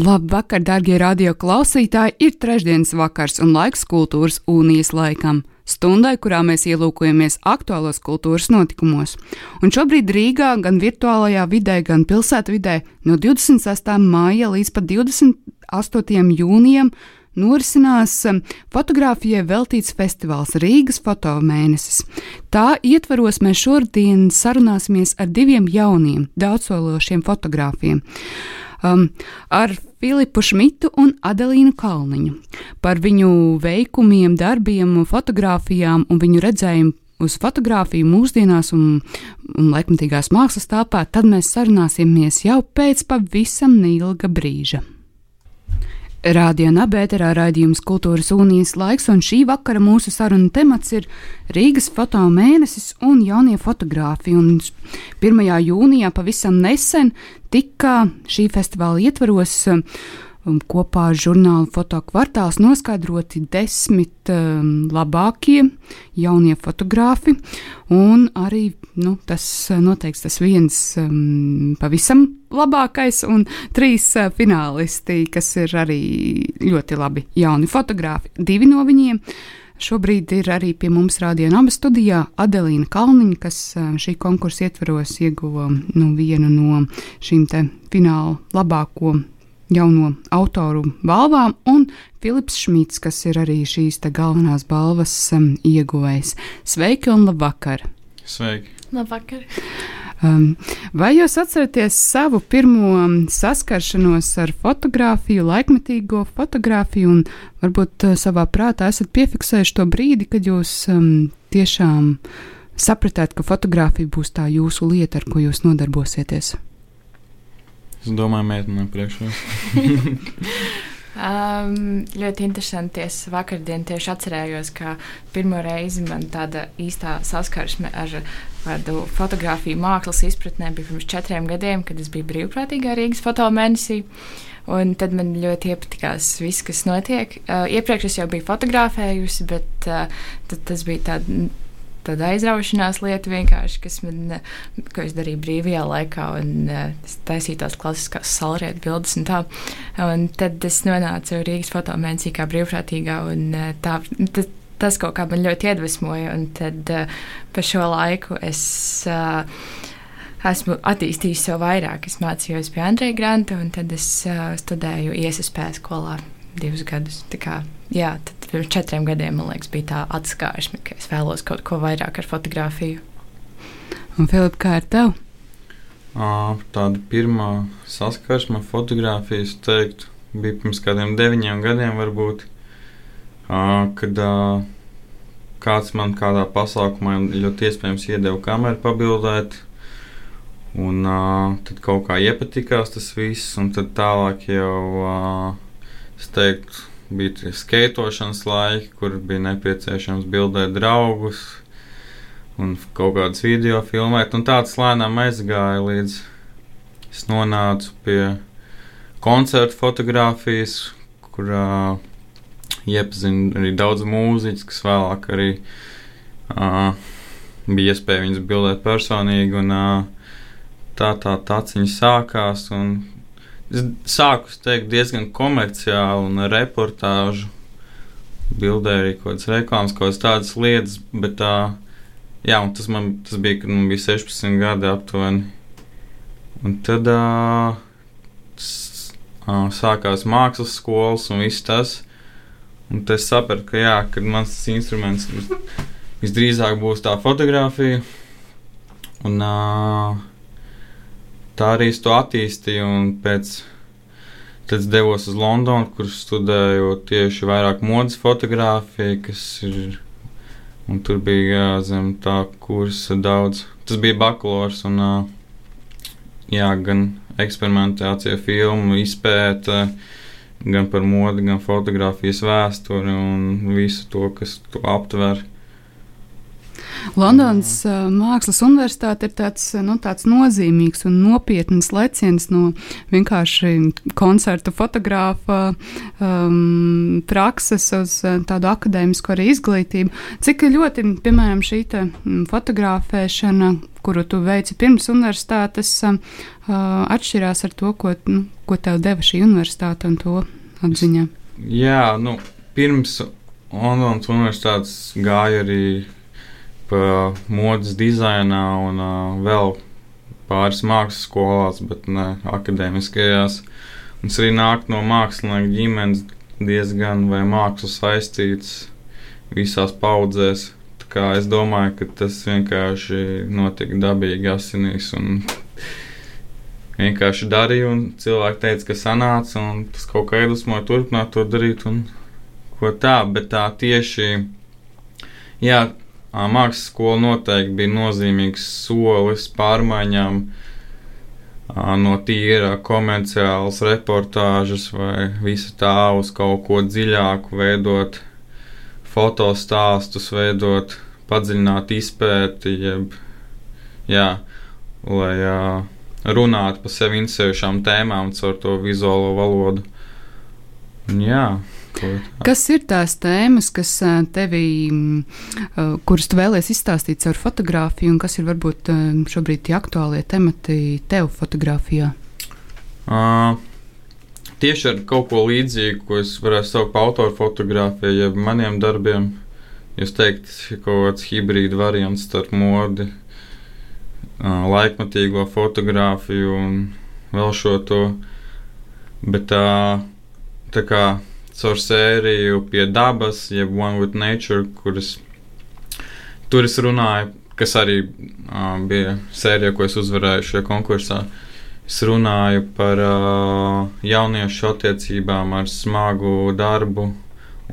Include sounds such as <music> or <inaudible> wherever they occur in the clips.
Labvakar, darbie radio klausītāji! Ir trešdienas vakars un laiks kultūras unijas laikam, stundai, kurā mēs ielūkojamies aktuālos kultūras notikumos. Un šobrīd Rīgā, gan virtuālajā vidē, gan pilsētvidē, no 26. māja līdz pat 28. jūnijam norisinās um, fotografijai veltīts festivāls Rīgas fotomēnesis. Tā ietvaros mēs šodien sarunāsimies ar diviem jauniem, daudzsološiem fotogrāfiem um, ar Filipu Šmitu un Adelīnu Kalniņu par viņu veikumiem, darbiem, fotografijām un viņu redzējumu. Uz fotografiju mūsdienās un, un laikmatīgās mākslas telpā, tad mēs sarunāsimies jau pēc pavisam neilga brīža. Radio Nabērā raidījums Kultūras Unijas laiks, un šī vakara mūsu saruna temats ir Rīgas fotomēnesis un jaunie fotogrāfi. Un 1. jūnijā pavisam nesen tika šī festivāla ietvaros um, kopā ar žurnālu Fotokvartāls noskaidroti desmit um, labākie jaunie fotografi. Un arī nu, tas noteikti tas viens um, pavisam labākais, un trīs uh, finālisti, kas ir arī ļoti labi jauni fotografi. Divi no viņiem. Šobrīd ir arī pie mums rādījuma abas studijā Adelīna Kalniņa, kas šī konkursa ietvaros ieguva nu, vienu no šīm fināla labāko jauno autoru balvām, un Filips Šmits, kas ir arī šīs galvenās balvas um, ieguvējs. Sveiki un labvakar! Sveiki! Labvakar! Um, vai jūs atceraties savu pirmo um, saskaršanos ar fotografiju, laikmetīgo fotografiju, un varbūt uh, savā prātā esat piefiksējuši to brīdi, kad jūs um, tiešām sapratāt, ka fotografija būs tā jūsu lieta, ar ko jūs nodarbosieties? Es domāju, meitenēm priekšā. <laughs> um, ļoti interesanti. Es vakardien tieši atcerējos, ka pirmo reizi man tāda īstā saskarsme ar tādu fotografiju mākslas izpratnē bija pirms četriem gadiem, kad es biju brīvprātīgā Rīgas fotomēnesī. Un tad man ļoti iepatikās viss, kas notiek. Uh, iepriekš es jau biju fotografējusi, bet uh, tas bija tāds tāda aizraušanās lieta kas man, ko es darīju brīvajā laikā, un es taisīju tās klasiskās salrietu bildes un tā. Un tad es nonācu Rīgas fotomēnesī kā brīvprātīgā, un tā, tas, tas kaut kā man ļoti iedvesmoja, un tad pa šo laiku es. Esmu attīstījis sev vairāk. Es mācījos pie Andreja Granta, un tad es uh, studēju ISP skolā divus gadus. Tā kā, jā, tad pirms četriem gadiem, man liekas, bija tā atskaišana, ka es vēlos kaut ko vairāk ar fotografiju. Un, Filip, kā ar tevi? Tāda pirmā saskarsme ar fotografiju, es teiktu, bija pirms kādiem deviņiem gadiem, varbūt, kad kāds man kādā pasākumā ļoti iespējams iedeva kameru pabildēt. Un uh, tad kaut kā iepatikās tas viss, un tad tālāk jau, uh, es teiktu, bija skaitošanas laiki, kur bija nepieciešams bildēt draugus un kaut kādas video filmēt. Un tāds lēnām aizgāja līdz es nonācu pie koncertu fotografijas, kurā iepazinu arī daudz mūziķus, kas vēlāk arī uh, bija iespēja viņus bildēt personīgi. Un, uh, tā tā taciņa sākās. Un Es sāku teikt, diezgan komerciāli un reportāžu. Bildē arī kaut kādas reklāmas, kaut kādas tādas lietas, bet tā, jā, tas man tas bija, kad man bija 16 gadi aptuveni. Un tad uh, sākās mākslas skolas un viss tas. Un tad es sapratu, ka jā, kad mans instruments visdrīzāk būs tā fotografija. Un, uh, tā arī es to attīstīju. Pēc tam devos uz Londonu, kur studēju tieši vairāk modes fotografiju, kas ir. Un tur bija jā, zem tā kursa daudz. Tas bija bakalaurs un jā, gan eksperimentācija, filmu izpēta, gan par modi, gan fotografijas vēsturi un visu to, kas to aptver. Londonas uh, Mākslas Universitāte ir tāds, nu, tāds nozīmīgs un nopietns leciens no vienkārši koncertu fotogrāfa um, prakses uz tādu akadēmisku arī izglītību. Cik ļoti, piemēram, šī fotografēšana, kuru tu veici pirms universitātes, uh, atšķirās ar to, ko, nu, ko tev deva šī universitāte un to atziņā? Jā, nu, pirms Londonas universitātes gāja arī pa modes dizainā un uh, vēl pāris mākslas skolās, bet ne akadēmiskajās. Un es arī nāku no mākslinieka ģimenes diezgan vai mākslas saistīts visās paudzēs. Es domāju, ka tas vienkārši notika dabīgi asinīs. Vienkārši darīju, un cilvēki teica, ka sanāca, un tas kaut kā iedvesmoja turpināt to darīt. Un, ko tā, bet tā tieši. Jā, Mākslas skola noteikti bija nozīmīgs solis pārmaiņām no tīra komerciālas reportāžas vai visa tā uz kaut ko dziļāku, veidot fotostāstus, veidot padziļināt izpēti, jeb, jā, lai jā, runātu par sevi interesējušām tēmām caur to vizuālo valodu. Un, jā. Kas ir tās tēmas, kas tevī, kuras tu vēlēsies izstāstīt caur fotografiju, un kas ir varbūt šobrīd tie aktuālie temati tev fotografijā? Uh, tieši ar kaut ko līdzīgu, ko es varētu saukt par autoru fotografiju, jeb maniem darbiem. Jūs teikt, kaut kāds hibrīda variants starp modi, uh, laikmatīgo fotografiju un vēl šo to. Bet tā, tā kā caur sēriju pie dabas, jeb One with Nature, kuras tur es runāju, kas arī uh, bija sērija, ko es uzvarēju šajā konkursā. Es runāju par uh, jauniešu attiecībām ar smagu darbu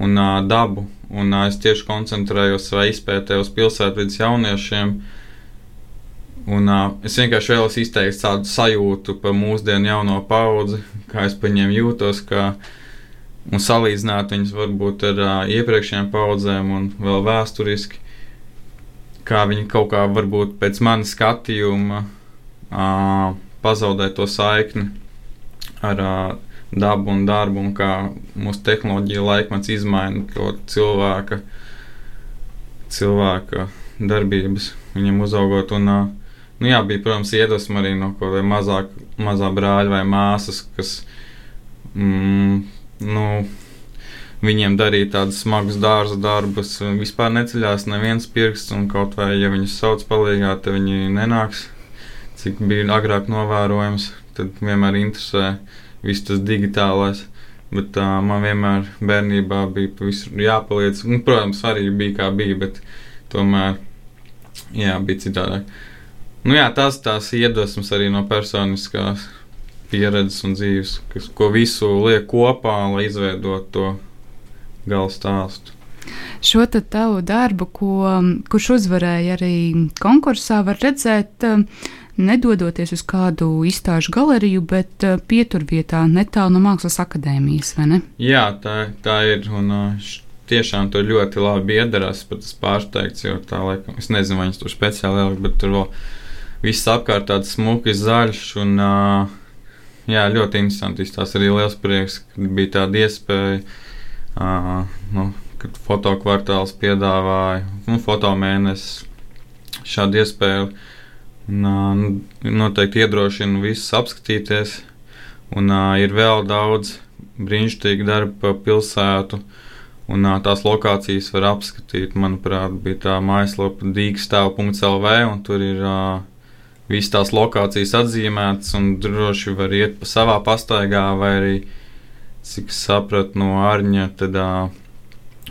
un uh, dabu, un uh, es tieši koncentrējos savā izpētē uz pilsētvidas jauniešiem. Un, uh, es vienkārši vēlos izteikt tādu sajūtu par mūsdienu jauno paudzi, kā es par viņiem jūtos, ka un salīdzināt viņus varbūt ar uh, iepriekšējām paudzēm un vēl vēsturiski, kā viņi kaut kā varbūt pēc manas skatījuma uh, pazaudē to saikni ar uh, dabu un darbu, un kā mūsu tehnoloģija laikmets izmaina to cilvēka, cilvēka darbības, viņam uzaugot. Un, uh, nu jā, bija, protams, iedvesma arī no kaut kāda mazā brāļa vai māsas, kas mm, nu, viņiem darīt tādus smagus dārza darbus. Vispār neceļās neviens pirksts, un kaut vai ja viņus sauc palīgā, tad viņi nenāks. Cik bija agrāk novērojams, tad vienmēr interesē viss tas digitālais. Bet tā, man vienmēr bērnībā bija jāpaliec. Un, protams, arī bija kā bija, bet tomēr jā, bija citādāk. Nu, jā, tās tās iedvesmas arī no personiskās pieredzes un dzīves, kas, ko visu liek kopā, lai izveidotu to gala stāstu. Šo tavu darbu, ko, kurš uzvarēja arī konkursā, var redzēt, nedodoties uz kādu izstāžu galeriju, bet pieturvietā netālu no Mākslas akadēmijas, vai ne? Jā, tā, tā ir. Un, tiešām tur ļoti labi iedarās. Pat es pārsteigts, jo tā laikam, es nezinu, vai viņas tur speciāli ielikt, bet tur vēl viss apkārt tāds smuki zaļš un uh, jā, ļoti interesanti. Tas arī liels prieks, ka bija tāda iespēja. Uh, nu, kad fotokvartāls piedāvāja nu, fotomēnesi šādu iespēju. Un, uh, noteikti iedrošina visus apskatīties. Un uh, ir vēl daudz brīnišķīgu darbu pa pilsētu. Un uh, tās lokācijas var apskatīt. Manuprāt, bija tā mājaslapa dīkstāv.lv un tur ir uh, visas tās lokācijas atzīmētas un droši var iet pa savā pastaigā, vai arī, cik sapratu no Arņa, tad uh,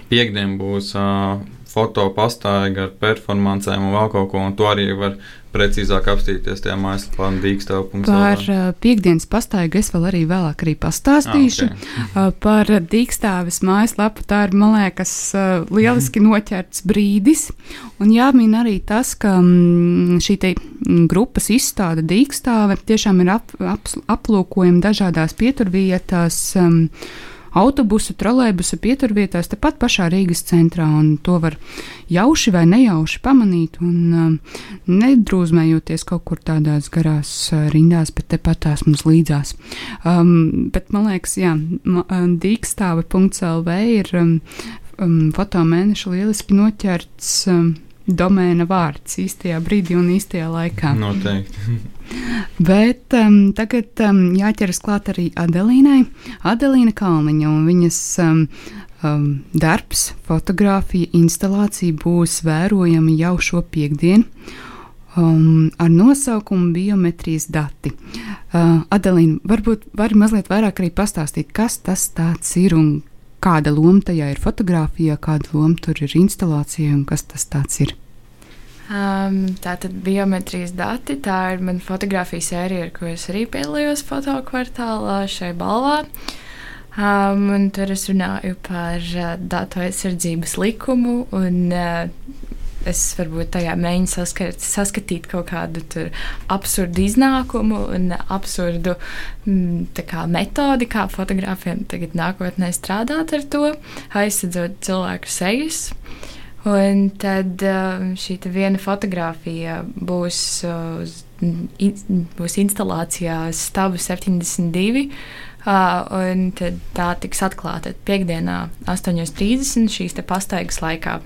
piekdien būs uh, fotopastaiga ar performancēm un vēl kaut ko, un to arī var precīzāk apstīties tajā mājaslapā un dīkstāvu. Par uh, piekdienas pastaigu es vēl arī vēlāk arī pastāstīšu. Ah, okay. uh, par dīkstāves mājaslapu tā ir, man liekas, uh, lieliski mm. noķerts brīdis. Un jāmin arī tas, ka mm, šī te grupas izstāde dīkstāve tiešām ir ap, ap, aplūkojama dažādās pieturvietās. Um, autobusu, trolēbusu pieturvietās, tepat pašā Rīgas centrā. To var jauši vai nejauši pamanīt, un um, nedrūzmējoties kaut kur tādās garās uh, rindās, bet tepat tās mums līdzās. Um, bet man liekas, jā, um, dīkstāve.lv ir um, um, fotomēneša lieliski noķerts. Um, domēna vārds īstajā brīdī un īstajā laikā. Noteikti. <laughs> Bet um, tagad um, jāķeras klāt arī Adelīnai. Adelīna Kalniņa un viņas um, um, darbs, fotografija, instalācija būs vērojama jau šo piekdienu. Um, ar nosaukumu biometrijas dati. Uh, Adelīna, varbūt vari mazliet vairāk arī pastāstīt, kas tas ir un kāda loma tajā ir fotografijā, kāda loma tur ir instalācijai un kas tas ir? Um, tā tad biometrijas dati, tā ir mana fotografijas sērija, ar ko es arī piedalījos fotokvartālā šai balvā. Um, un tur es runāju par uh, datu aizsardzības likumu, un uh, es varbūt tajā mēģinu saskart, saskatīt kaut kādu absurdu iznākumu un absurdu kā metodi, kā fotogrāfiem tagad nākotnē strādāt ar to, aizsardzot cilvēku sejas. Un tad um, šī viena fotografija būs, būs instalācijā Stabu 72. Uh, un tā tiks atklāta piekdienā, 8.30. šīs pastaigas laikā.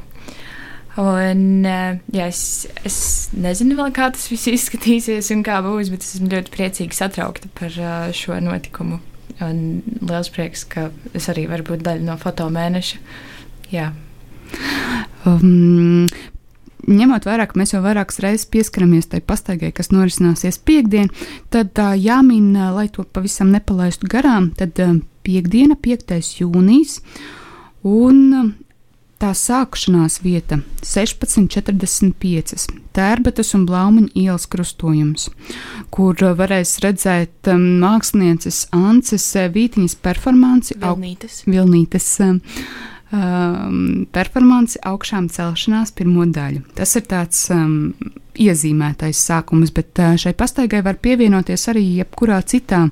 Un, jā, es, es nezinu, vēl, kā tas viss izskatīsies un kā būs, bet esmu ļoti priecīga satraukta par šo notikumu. Un liels prieks, ka es arī varu būt daļa no fotomēneša. Jā. Um, ņemot vērā, ka mēs jau vairākas reizes pieskaramies tai pastaigai, kas norisināsies piekdien, tad uh, jāmin, uh, lai to pavisam nepalaistu garām, tad uh, piekdiena, 5. jūnijas, un uh, Tā sākšanās vieta - 1645. Tērbatas un Blaumaņa ielas krustojums, kur varēs redzēt um, mākslinieces Ances Vītiņas performanci. Vilnītes. Au, Vilnītes um, um, performanci augšām celšanās pirmo daļu. Tas ir tāds um, iezīmētais sākums, bet uh, šai pastaigai var pievienoties arī jebkurā citā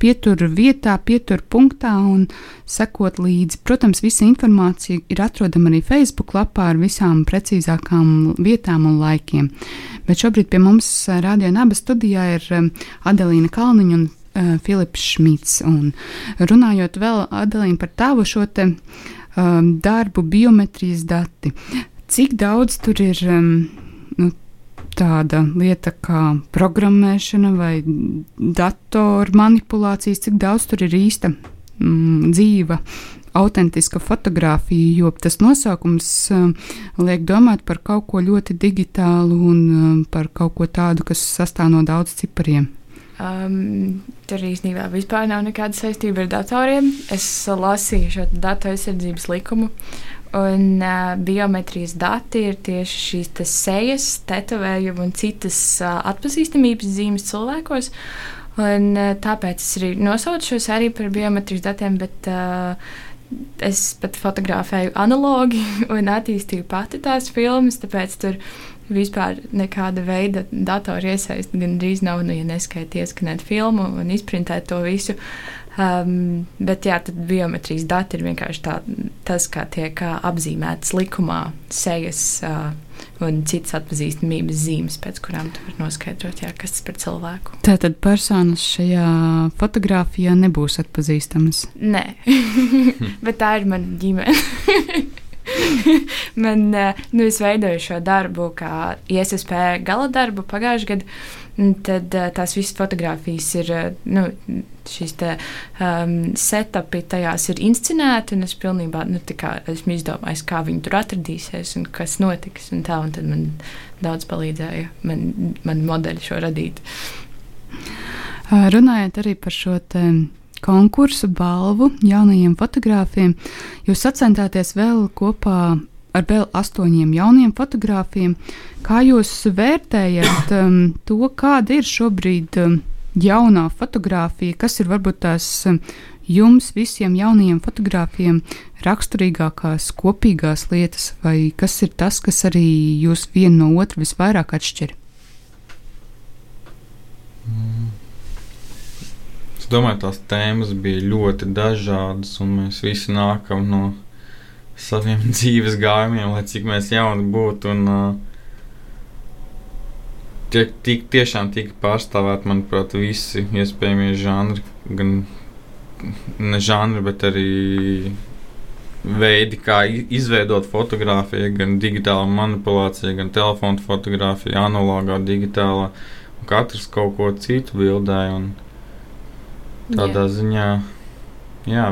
pietur vietā, pietur punktā un sekot līdzi. Protams, visa informācija ir atrodama arī Facebook lapā ar visām precīzākām vietām un laikiem. Bet šobrīd pie mums uh, Rādio Naba studijā ir um, Adelīna Kalniņa un uh, Filips Šmits. Un runājot vēl Adelīna par tavu šo te uh, um, darbu biometrijas dati. Cik daudz tur ir um, nu, tāda lieta kā programmēšana vai datoru manipulācijas, cik daudz tur ir īsta mm, dzīva autentiska fotografija, jo tas nosaukums um, liek domāt par kaut ko ļoti digitālu un um, par kaut ko tādu, kas sastāv no daudz cipariem. Um, tur īstenībā vispār nav nekāda saistība ar datoriem. Es lasīju šo datu aizsardzības likumu. Un uh, biometrijas dati ir tieši šīs sejas, tetovējumi un citas uh, atpazīstamības zīmes cilvēkos. Un, uh, tāpēc es arī nosaucu šo sēriju par biometrijas datiem, bet uh, es pat fotografēju analogi <laughs> un attīstīju pati tās filmas. Tāpēc tur vispār nekāda veida datora iesaist gandrīz nav, nu, ja neskaita ieskanēt filmu un izprintēt to visu. Um, bet jā, tad biometrijas dati ir vienkārši tā, tas, kā tiek apzīmētas likumā sejas uh, un citas atpazīstamības zīmes, pēc kurām tu vari noskaidrot, jā, kas tas par cilvēku. Tātad personas šajā fotografijā nebūs atpazīstamas? Nē, <laughs> bet tā ir mana ģimene. <laughs> <laughs> Man, eh, nu, es veidoju šo darbu kā ISP gala darbu pagājušajā gadā. Tad uh, tās visas fotogrāfijas ir, uh, nu, šīs te, um, setupi tajās ir inscenēti, un es pilnībā, nu, tā kā esmu izdomājis, kā viņi tur atradīsies un kas notiks, un tā, un tad man daudz palīdzēja man, man modeļi šo radīt. Runājot arī par šo te konkursu balvu jaunajiem fotogrāfiem. Jūs sacentāties vēl kopā ar vēl astoņiem jauniem fotogrāfiem. Kā jūs vērtējat um, to, kāda ir šobrīd um, jaunā fotografija, kas ir varbūt tās um, jums, visiem jaunajiem fotogrāfiem, raksturīgākās, kopīgās lietas, vai kas ir tas, kas arī jūs vienu no otra visvairāk atšķir? Mm. Es domāju, tās tēmas bija ļoti dažādas, un mēs visi nākam no saviem <laughs> dzīves gājumiem, lai cik mēs jauni būtu. Un, tiek, tik, tiešām tika pārstāvēt, manuprāt, visi iespējamie žanri, gan ne žanri, bet arī veidi, kā izveidot fotografiju, gan digitāla manipulācija, gan telefona fotografija, analogā, digitālā. Katrs kaut ko citu bildēja. Tādā jā. ziņā, jā,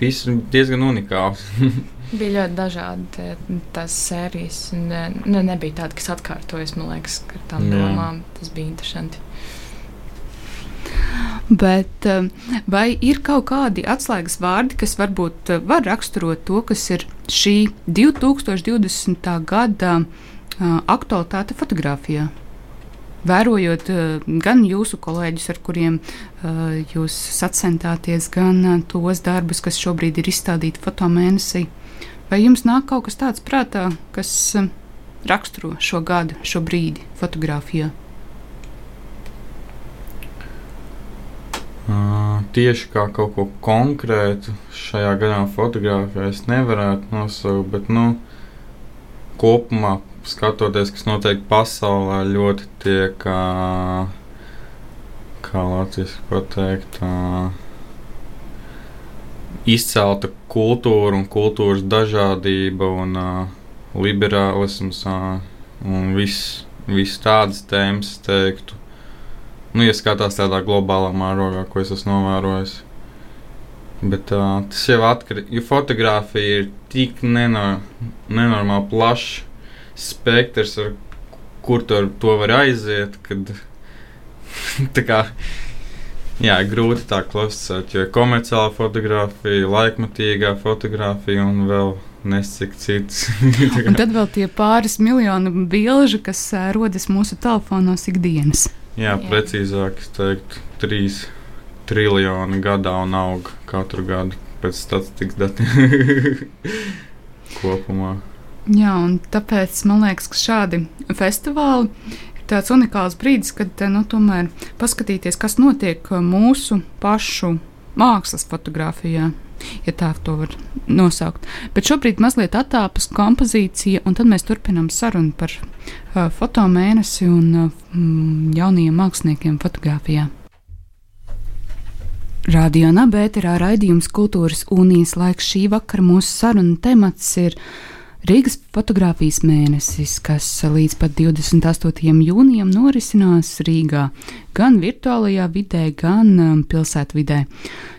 viss ir diezgan unikāls. <laughs> Bija ļoti dažādi tās sērijas. Ne, ne, nebija tāda, kas atkārtojas. Man liekas, ka tām Jā. domām tas bija interesanti. Bet um, vai ir kaut kādi atslēgas vārdi, kas varbūt uh, var raksturot to, kas ir šī 2020. gada uh, aktualitāte fotografijā? Vērojot uh, gan jūsu kolēģus, ar kuriem jūs sacentāties, gan tos darbus, kas šobrīd ir izstādīti fotomēnesī, Vai jums nāk kaut kas tāds prātā, kas raksturo šo gadu, šo brīdi fotografijā? Uh, tieši kā kaut ko konkrētu šajā gadā fotografijā es nevarētu nosaukt, bet nu, kopumā skatoties, kas notiek pasaulē, ļoti tiek, kā, Latvijas pateikt, izcelta kultūra un kultūras dažādība un liberālisms un viss vis tādas tēmas, teiktu. Nu, ja skatās tādā globālā mērogā, ko es esmu novērojis. Bet uh, tas jau atkarīgs, jo fotografija ir tik nenor, nenormāli plašs spektrs, ar kur to, to var aiziet, kad <laughs> tā kā Jā, grūti tā klasificēt, jo ir komerciāla fotografija, laikmatīgā fotografija un vēl nesik cits. <laughs> un tad vēl tie pāris miljoni bilžu, kas uh, rodas mūsu telefonos ikdienas. Jā, Jā. precīzāk teikt, trīs triljoni gadā un aug katru gadu pēc statistikas datiem <laughs> kopumā. Jā, un tāpēc man liekas, ka šādi festivāli tāds unikāls brīdis, kad eh, nu, tomēr paskatīties, kas notiek eh, mūsu pašu mākslas fotografijā. Ja tā to var nosaukt. Bet šobrīd mazliet attāpas kompozīcija, un tad mēs turpinām sarunu par uh, fotomēnesi un uh, jaunajiem māksliniekiem fotografijā. Radio Nabērā raidījums Kultūras Unijas laiks šī vakara mūsu sarunu temats ir uh, Rīgas fotografijas mēnesis, kas līdz pat 28. jūnijam norisinās Rīgā, gan virtuālajā vidē, gan um, pilsētvidē.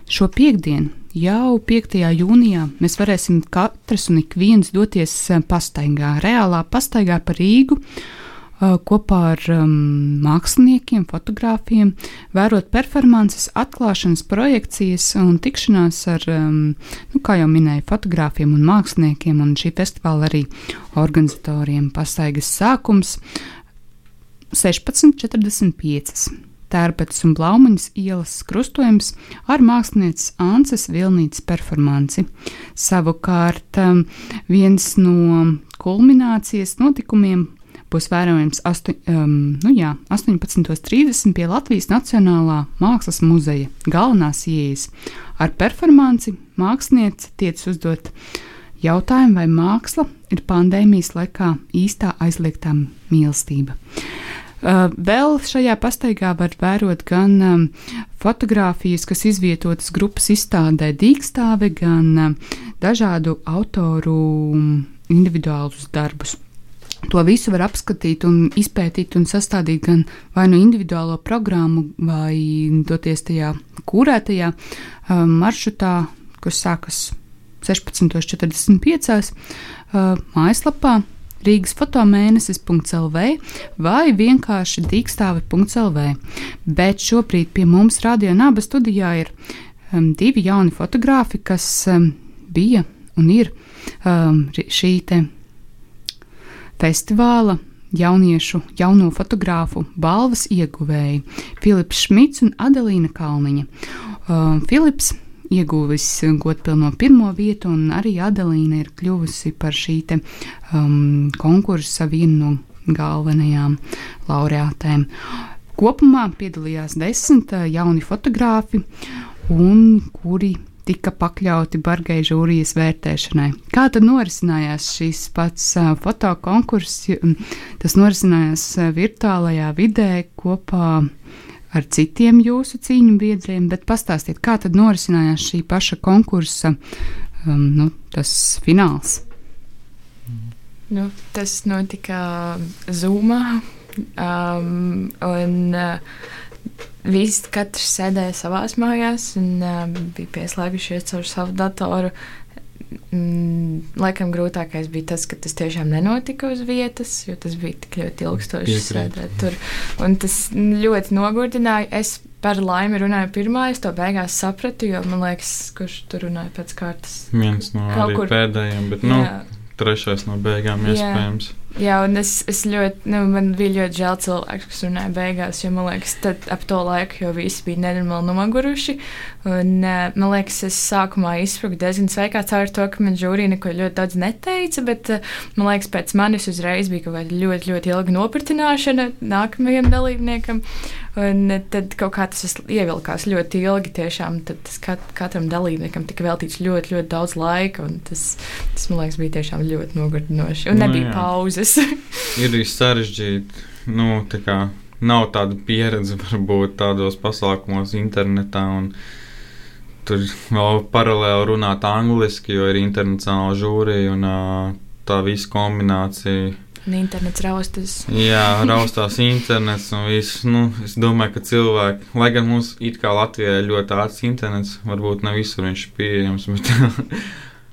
Šo piekdienu, jau 5. jūnijā, mēs varēsim katrs un ik viens doties uh, pastaigā, reālā pastaigā pa Rīgu kopā ar um, māksliniekiem, fotogrāfiem, vērot performances, atklāšanas projekcijas un tikšanās ar, um, nu, kā jau minēju, fotogrāfiem un māksliniekiem un šī festivāla arī organizatoriem. Pasaigas sākums 16.45. Tērpats un Blaumaņas ielas krustojums ar mākslinieces Anses Vilnītas performanci. Savukārt viens no kulminācijas notikumiem būs vērojams astu, um, nu jā, 18.30 pie Latvijas Nacionālā Mākslas muzeja galvenās ieejas. Ar performanci mākslinieci tiec uzdot jautājumu, vai māksla ir pandēmijas laikā īstā aizliegtā mīlestība. Uh, vēl šajā pastaigā var vērot gan um, fotogrāfijas, kas izvietotas grupas izstādē Dīkstāve, gan um, dažādu autoru um, individuālus darbus. To visu var apskatīt, un izpētīt un sastādīt gan vai nu individuālo programmu, vai doties tajā kūrētajā um, maršrutā, kas sākas 16.45. Uh, mājaslapā Rīgas fotomēnesis.lv vai vienkārši dīkstāve.lv. Bet šobrīd pie mums Radio Naba studijā ir um, divi jauni fotografi, kas um, bija un ir um, šī te festivāla jauniešu, jauno fotogrāfu balvas ieguvēji Filips Šmits un Adelīna Kalniņa. Uh, Filips ieguvis godpilno pirmo vietu, un arī Adelīna ir kļuvusi par šī te, um, konkursa vienu no galvenajām laureātēm. Kopumā piedalījās desmit uh, jauni fotografi, un kuri tika pakļauti bargai žūrijas vērtēšanai. Kā tad norisinājās šis pats fotokonkurss? Tas norisinājās virtuālajā vidē kopā ar citiem jūsu cīņu biedriem, bet pastāstiet, kā tad norisinājās šī paša konkursa um, nu, fināls? Nu, tas notika Zoomā. Um, un, uh, Visi katrs sēdēja savā mājās un uh, bija pieslēgušies caur savu datoru. Mm, laikam grūtākais bija tas, ka tas tiešām nenotika uz vietas, jo tas bija tik ļoti ilgstoši sēdēt tur. Un tas ļoti nogurdināja. Es par laimi runāju pirmā, es to beigās sapratu, jo man liekas, kurš tur runāja pēc kārtas. Viens no kur... pēdējiem, bet nu, trešais no beigām iespējams. Jā. Jā, un es, es ļoti, nu, man bija ļoti žēl cilvēku, kas runāja beigās, jo man liekas, tad ap to laiku jau visi bija nenormāli nomaguruši. Un, man liekas, es sākumā izspruku diezgan sveikā caur to, ka man žūrī neko ļoti daudz neteica, bet man liekas, pēc manis uzreiz bija kaut kāda ļoti, ļoti ilga nopratināšana nākamajam dalībniekam. Un tad kaut kā tas ievilkās ļoti ilgi. Tiešām tas kat, katram dalībniekam tika veltīts ļoti, ļoti daudz laika. Tas, tas, man liekas, bija tiešām ļoti nogurdinoši. Un nu, nebija jā. pauzes. <laughs> Ir sarežģīti. Nu, tā kā nav tāda pieredze varbūt tādos pasākumos internetā. Tur vēl paralēli runāt angliski, jo ir internacionāla žūrija un tā visa kombinācija Un internets raustas. Jā, raustās internets un viss. Nu, es domāju, ka cilvēki, lai gan mums it kā Latvijā ir ļoti ātrs internets, varbūt ne visur viņš ir pieejams. Bet, <laughs>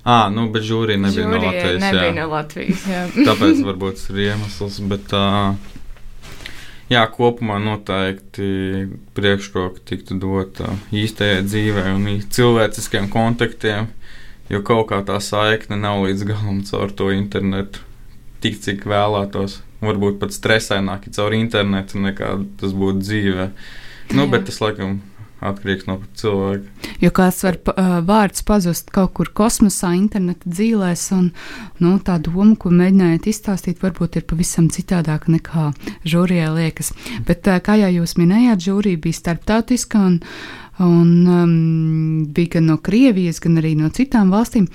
À, nu, bet žūrija nebija žūrija no Latvijas. Nebija jā. no Latvijas jā. Tāpēc varbūt tas ir iemesls. Bet, uh, jā, kopumā noteikti priekšroka tiktu dota īstajai dzīvē un cilvēciskiem kontaktiem, jo kaut kā tā saikne nav līdz galam caur to internetu tik, cik vēlētos. Varbūt pat stresaināk caur internetu nekā tas būtu dzīvē. Nu, Jā. bet tas laikam atkarīgs no cilvēka. Jo kāds var vārds pazust kaut kur kosmosā, interneta dzīvēs, un nu, tā doma, ko mēģinājāt izstāstīt, varbūt ir pavisam citādāka nekā žūrijai liekas. Bet, kā jau jūs minējāt, žūrija bija starptautiska un, un um, bija gan no Krievijas, gan arī no citām valstīm.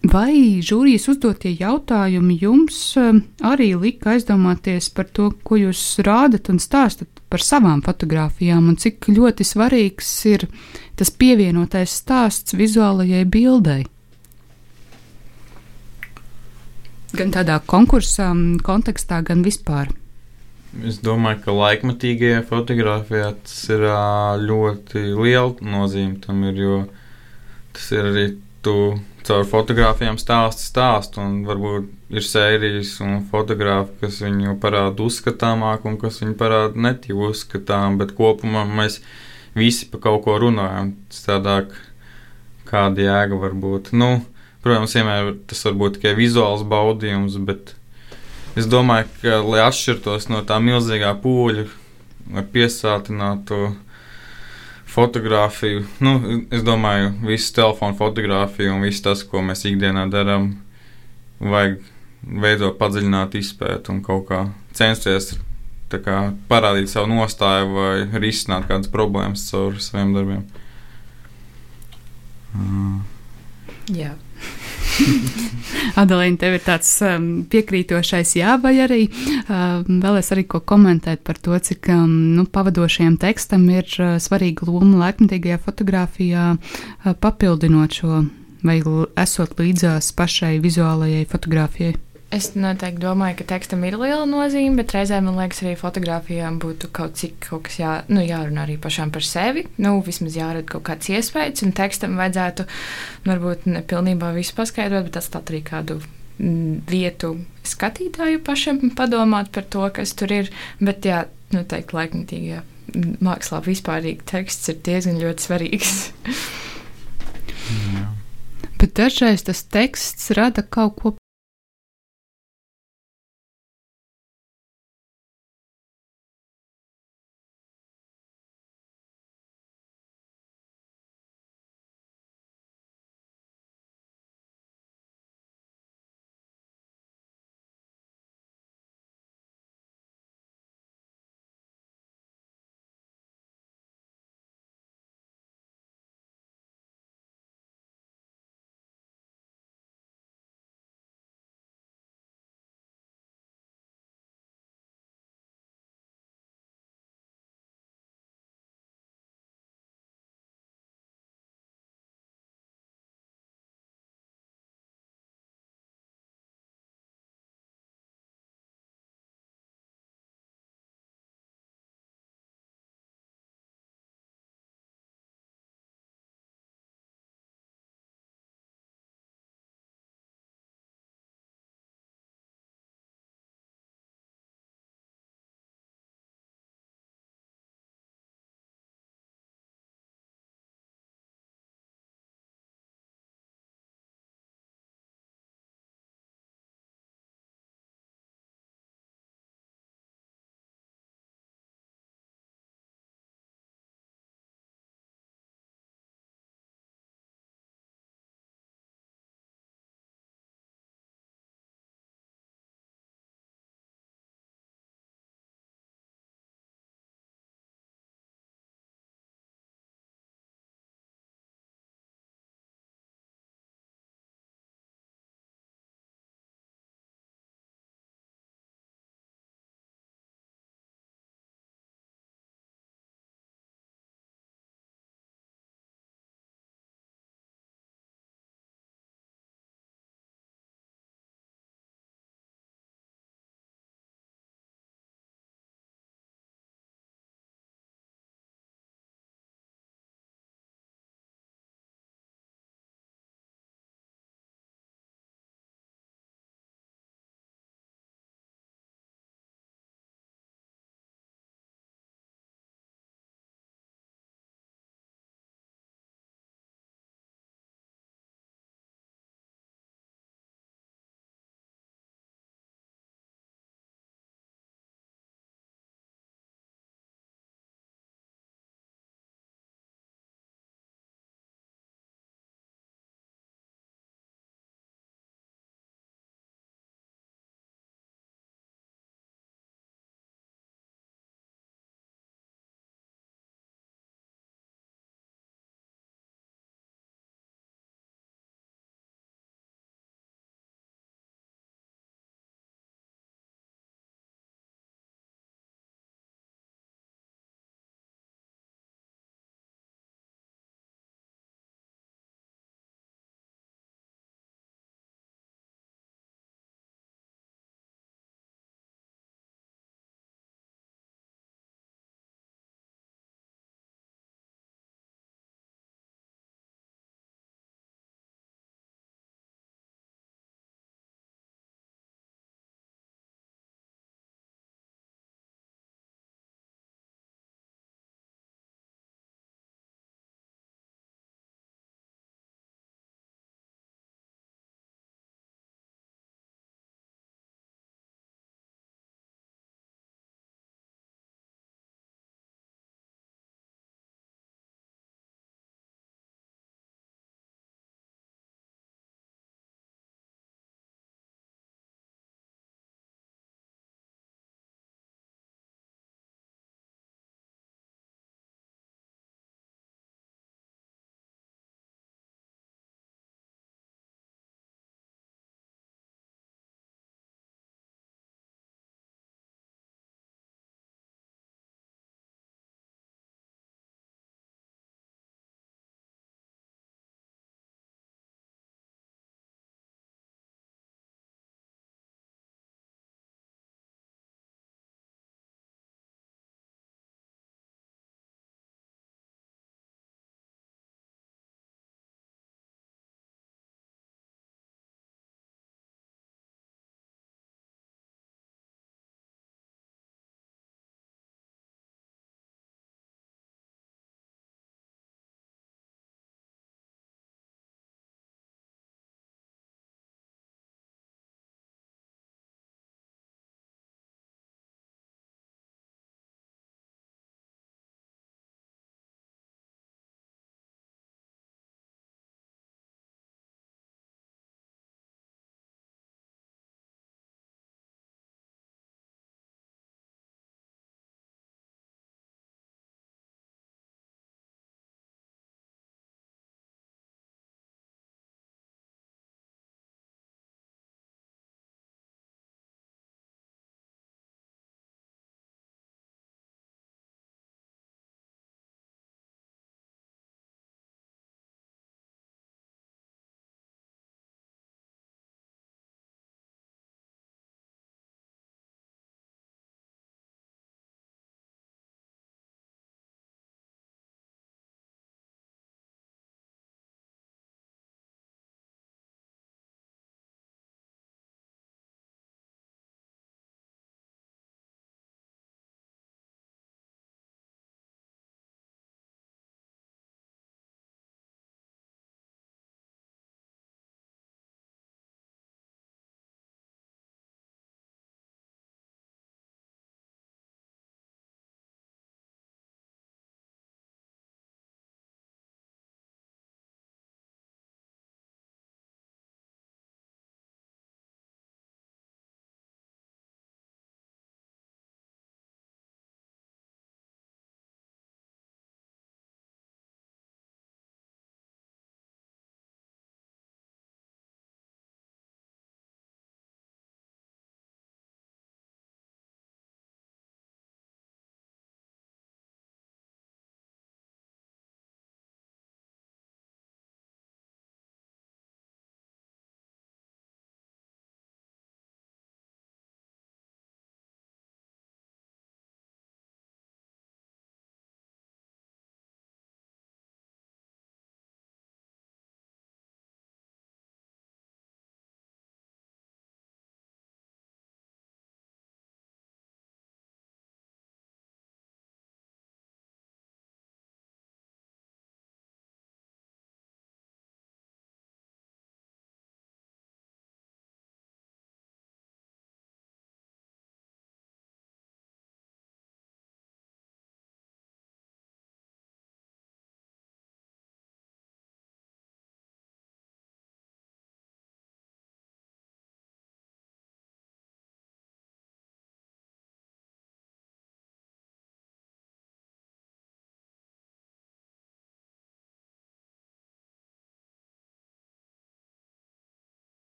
Vai žūrijas uzdotie jautājumi jums um, arī lika aizdomāties par to, ko jūs rādat un stāstat par savām fotografijām, un cik ļoti svarīgs ir tas pievienotais stāsts vizuālajai bildei? Gan tādā konkursā kontekstā, gan vispār. Es domāju, ka laikmatīgajā fotografijā tas ir ļoti liela nozīme tam, ir, jo tas ir arī tu caur fotografijām stāstu stāstu, un varbūt ir sērijas un fotografi, kas viņu parāda uzskatāmāk, un kas viņu parāda netīvi uzskatām, bet kopumā mēs visi pa kaut ko runājam. Tādāk, kāda jēga var būt. Nu, protams, vienmēr tas var būt tikai vizuāls baudījums, bet es domāju, ka, lai atšķirtos no tā milzīgā pūļa, lai piesātinātu fotografiju. Nu, es domāju, visu telefonu fotografiju un viss tas, ko mēs ikdienā darām, vajag veidot padziļināt izpēti un kaut kā censties kā, parādīt savu nostāju vai risināt kādas problēmas caur saviem darbiem. Mm. Jā. <laughs> Adalīna, tev ir tāds um, piekrītošais jā, vai arī um, vēlēs arī ko komentēt par to, cik um, nu, pavadošajam tekstam ir uh, svarīga loma laikmatīgajā fotografijā, uh, papildinot šo vai esot līdzās pašai vizuālajai fotografijai. Es noteikti domāju, ka tekstam ir liela nozīme, bet reizē man liekas, arī fotografijām būtu kaut cik kaut kas jā, nu, jārunā arī pašām par sevi. Nu, vismaz jārada kaut kāds iespējas, un tekstam vajadzētu varbūt ne pilnībā visu paskaidrot, bet atstāt arī kādu mm, vietu skatītāju pašam padomāt par to, kas tur ir. Bet, jā, noteikti laikmatīgajā mākslā vispārīgi teksts ir diezgan ļoti svarīgs. <laughs> Bet dažreiz tas teksts rada kaut ko